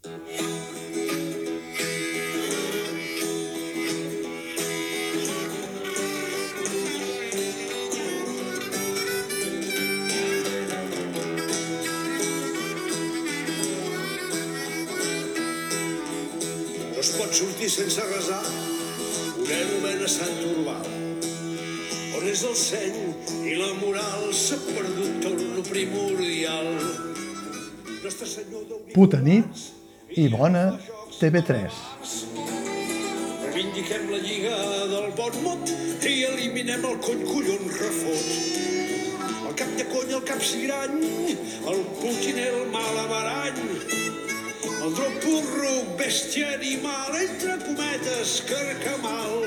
No es pot sortir sense resar. Una anomena Sant Urbà. On és el seny i la moral s'ha perdut tot lo primordial. Nostre Senyor d'Oriol... Puta nit i bona TV3. Reivindiquem la lliga del bon mot i eliminem el cony collons refot. El cap de cony, el cap cigrany, el putiner, el malabarany, el drop porruc, bèstia animal, entre cometes, carcamal.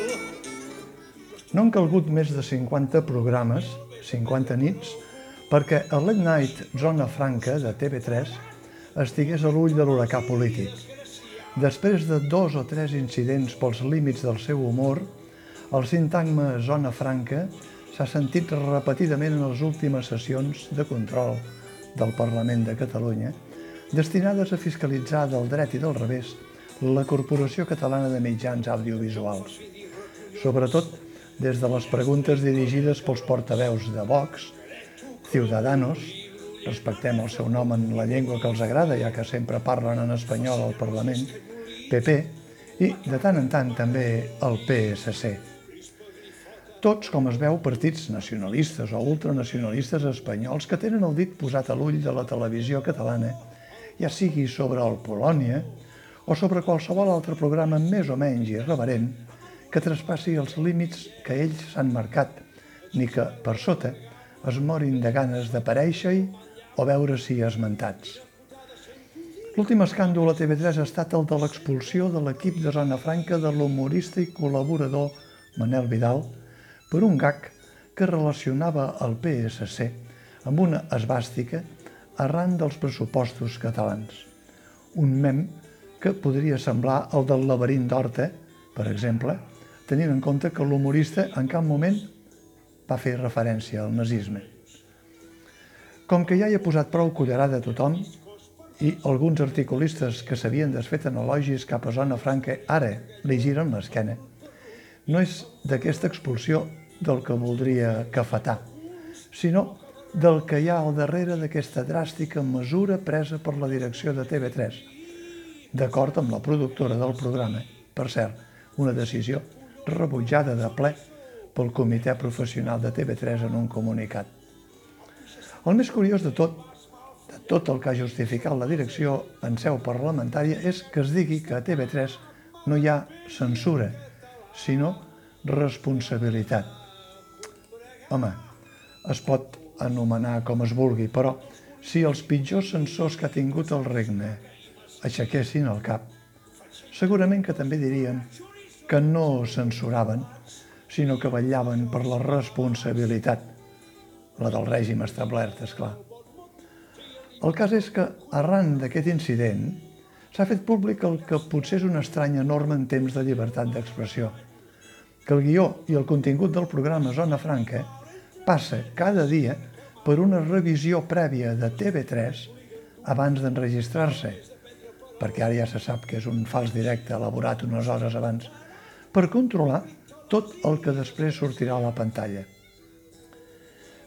No han calgut més de 50 programes, 50 nits, perquè el Late Night Zona Franca de TV3 estigués a l'ull de l'huracà polític. Després de dos o tres incidents pels límits del seu humor, el sintagma Zona Franca s'ha sentit repetidament en les últimes sessions de control del Parlament de Catalunya, destinades a fiscalitzar del dret i del revés la Corporació Catalana de Mitjans Audiovisuals. Sobretot des de les preguntes dirigides pels portaveus de Vox, Ciudadanos, respectem el seu nom en la llengua que els agrada, ja que sempre parlen en espanyol al Parlament, PP, i de tant en tant també el PSC. Tots, com es veu, partits nacionalistes o ultranacionalistes espanyols que tenen el dit posat a l'ull de la televisió catalana, ja sigui sobre el Polònia o sobre qualsevol altre programa més o menys irreverent que traspassi els límits que ells s'han marcat, ni que, per sota, es morin de ganes d'aparèixer-hi o veure-s'hi esmentats. L'últim escàndol a TV3 ha estat el de l'expulsió de l'equip de Zona Franca de l'humorista i col·laborador Manel Vidal per un gag que relacionava el PSC amb una esbàstica arran dels pressupostos catalans. Un mem que podria semblar el del laberint d'Horta, per exemple, tenint en compte que l'humorista en cap moment va fer referència al nazisme. Com que ja hi ha posat prou cullerada a tothom, i alguns articulistes que s'havien desfet en elogis cap a Zona Franca ara li giren l'esquena, no és d'aquesta expulsió del que voldria cafetar, sinó del que hi ha al darrere d'aquesta dràstica mesura presa per la direcció de TV3, d'acord amb la productora del programa, per cert, una decisió rebutjada de ple pel comitè professional de TV3 en un comunicat. El més curiós de tot, de tot el que ha justificat la direcció en seu parlamentària, és que es digui que a TV3 no hi ha censura, sinó responsabilitat. Home, es pot anomenar com es vulgui, però si els pitjors censors que ha tingut el regne aixequessin el cap, segurament que també dirien que no censuraven, sinó que vetllaven per la responsabilitat, la del règim establert, és clar. El cas és que, arran d'aquest incident, s'ha fet públic el que potser és una estranya norma en temps de llibertat d'expressió, que el guió i el contingut del programa Zona Franca passa cada dia per una revisió prèvia de TV3 abans d'enregistrar-se, perquè ara ja se sap que és un fals directe elaborat unes hores abans, per controlar tot el que després sortirà a la pantalla.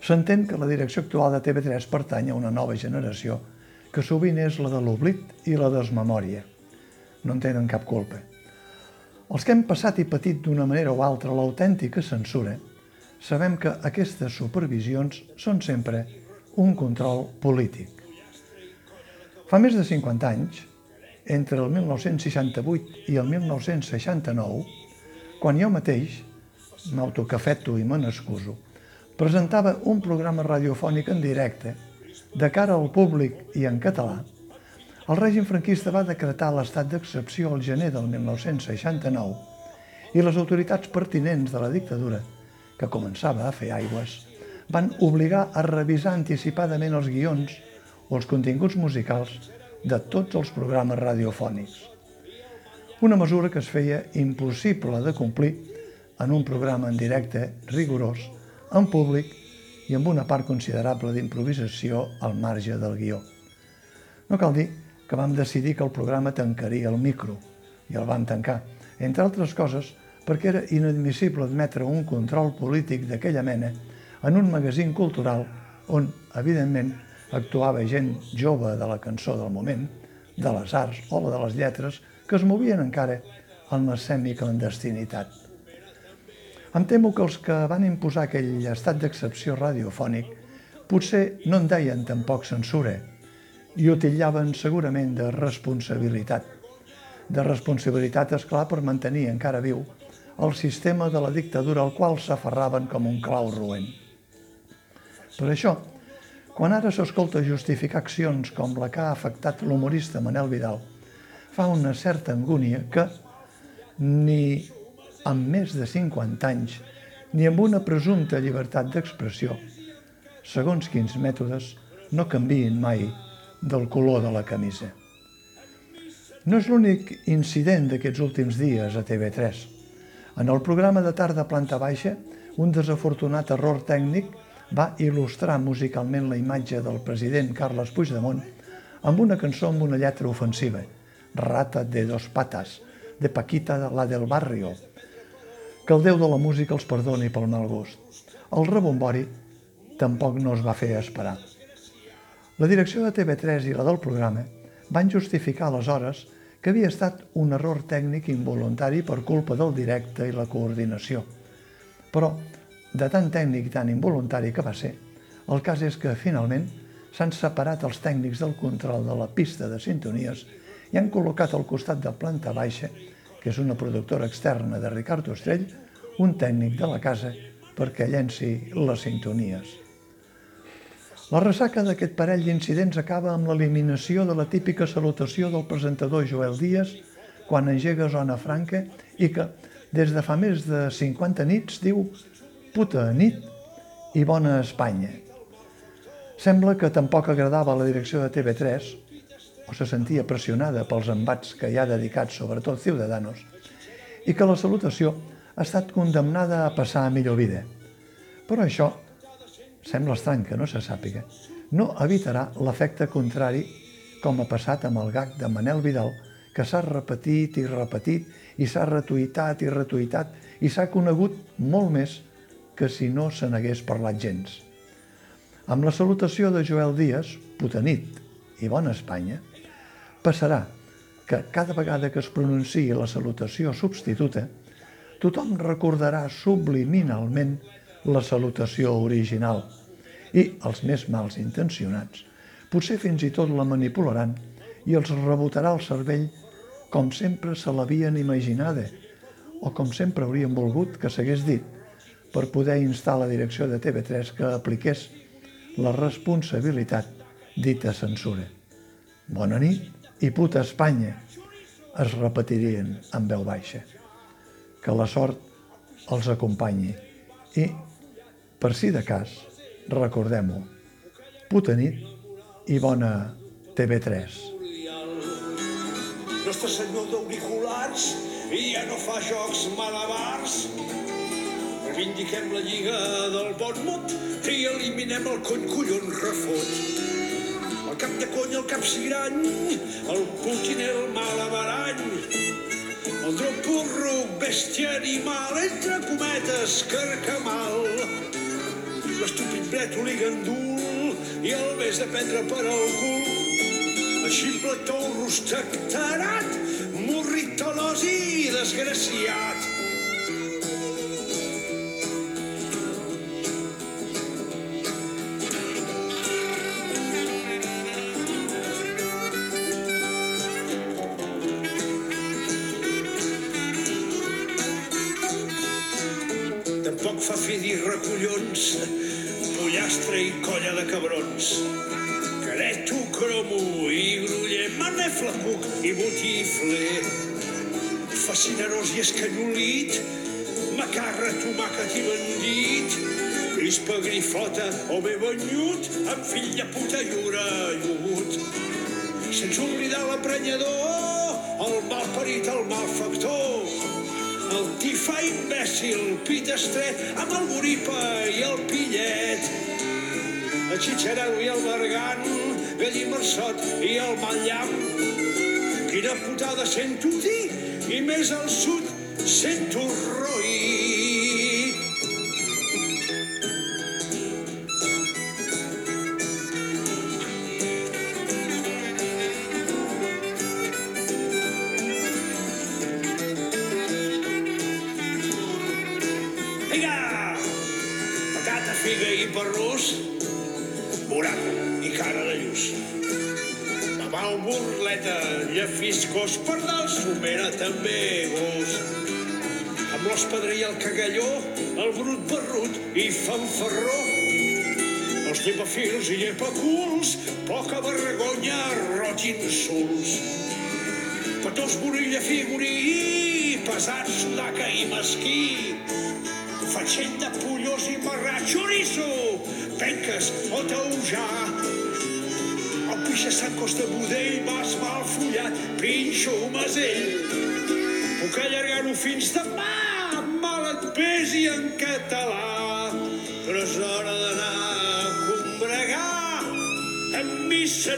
S'entén que la direcció actual de TV3 pertany a una nova generació que sovint és la de l'oblit i la desmemòria. No en tenen cap culpa. Els que hem passat i patit d'una manera o altra l'autèntica censura, sabem que aquestes supervisions són sempre un control polític. Fa més de 50 anys, entre el 1968 i el 1969, quan jo mateix, m'autocafeto i me n'excuso, presentava un programa radiofònic en directe de cara al públic i en català, el règim franquista va decretar l'estat d'excepció al gener del 1969 i les autoritats pertinents de la dictadura, que començava a fer aigües, van obligar a revisar anticipadament els guions o els continguts musicals de tots els programes radiofònics. Una mesura que es feia impossible de complir en un programa en directe rigorós, en públic i amb una part considerable d'improvisació al marge del guió. No cal dir que vam decidir que el programa tancaria el micro i el vam tancar, entre altres coses perquè era inadmissible admetre un control polític d'aquella mena en un magazín cultural on, evidentment, actuava gent jove de la cançó del moment, de les arts o la de les lletres, que es movien encara en la semiclandestinitat. Em temo que els que van imposar aquell estat d'excepció radiofònic potser no en deien tampoc censura i ho titllaven segurament de responsabilitat. De responsabilitat, és clar per mantenir encara viu el sistema de la dictadura al qual s'aferraven com un clau roent. Per això, quan ara s'escolta justificar accions com la que ha afectat l'humorista Manel Vidal, fa una certa angúnia que ni amb més de 50 anys ni amb una presumpta llibertat d'expressió, segons quins mètodes, no canviïn mai del color de la camisa. No és l'únic incident d'aquests últims dies a TV3. En el programa de tarda planta baixa, un desafortunat error tècnic va il·lustrar musicalment la imatge del president Carles Puigdemont amb una cançó amb una lletra ofensiva, Rata de dos patas, de Paquita de la del barrio. Que el Déu de la música els perdoni pel mal gust. El rebombori tampoc no es va fer esperar. La direcció de TV3 i la del programa van justificar aleshores que havia estat un error tècnic involuntari per culpa del directe i la coordinació. Però, de tan tècnic i tan involuntari que va ser, el cas és que, finalment, s'han separat els tècnics del control de la pista de sintonies i han col·locat al costat de planta baixa, que és una productora externa de Ricard Ostrell, un tècnic de la casa perquè llenci les sintonies. La ressaca d'aquest parell d'incidents acaba amb l'eliminació de la típica salutació del presentador Joel Díaz quan engega Zona Franca i que, des de fa més de 50 nits, diu puta nit i bona Espanya. Sembla que tampoc agradava a la direcció de TV3 o se sentia pressionada pels embats que hi ha dedicats sobretot Ciudadanos, i que la salutació ha estat condemnada a passar a millor vida. Però això, sembla estrany que no se sàpiga, no evitarà l'efecte contrari com ha passat amb el gag de Manel Vidal, que s'ha repetit i repetit i s'ha retuitat i retuitat i s'ha conegut molt més que si no se n'hagués parlat gens. Amb la salutació de Joel Díaz, puta nit i bona Espanya, passarà que cada vegada que es pronunciï la salutació substituta, tothom recordarà subliminalment la salutació original i els més mals intencionats potser fins i tot la manipularan i els rebotarà el cervell com sempre se l'havien imaginada o com sempre haurien volgut que s'hagués dit per poder instar la direcció de TV3 que apliqués la responsabilitat dita censura. Bona nit i puta Espanya es repetirien en veu baixa. Que la sort els acompanyi i, per si de cas, recordem-ho, puta nit i bona TV3. Nostre senyor d'auriculars ja no fa jocs malabars. Reivindiquem la lliga del bon mot i eliminem el cony collon refot. Cap de cony, el capsigrany, el putin, el malabarany, el drop porruc, bèstia animal, entre cometes, carcamal, l'estúpid brètol i gandul i el més de prendre per al cul, el ximpletó rostectarat, morritolós i desgraciat. Tampoc fa fi dir recollons, pollastre i colla de cabrons. Careto, cromo i gruller, maneflacuc i botifler. Fascinerós i escanyolit, macarra, tomàquet i bandit. Crispa, grifota o bé banyut, amb fill de puta i orellut. Sense oblidar l'aprenyador, el malparit, el malfactor, el tifa imbècil, pit estret, amb el boripa i el pillet, el xitxarel i el bergant, Gallimarsot i el Mallam. Quina putada sento dir, i més al sud sento roí. Vinga! Patata, figa i perrús, morata i cara de lluç. Mamau, burleta, llefiscos, pardal, somera, també gos. Amb l'hospedre i el cagalló, el brut barrut i fanfarró. Els llepafils i llepaculs, poca vergonya, roig insults. Petós, borilla, figurí, pesat, sudaca i mesquí. Fatxenda, pollós i marrà, xoriço, penques o taujà. El pixa Sant Costa Budell, vas mal follat, pinxo, masell. Puc allargar-ho fins demà, mal et pesi en català. Però és hora d'anar a combregar. Amb missa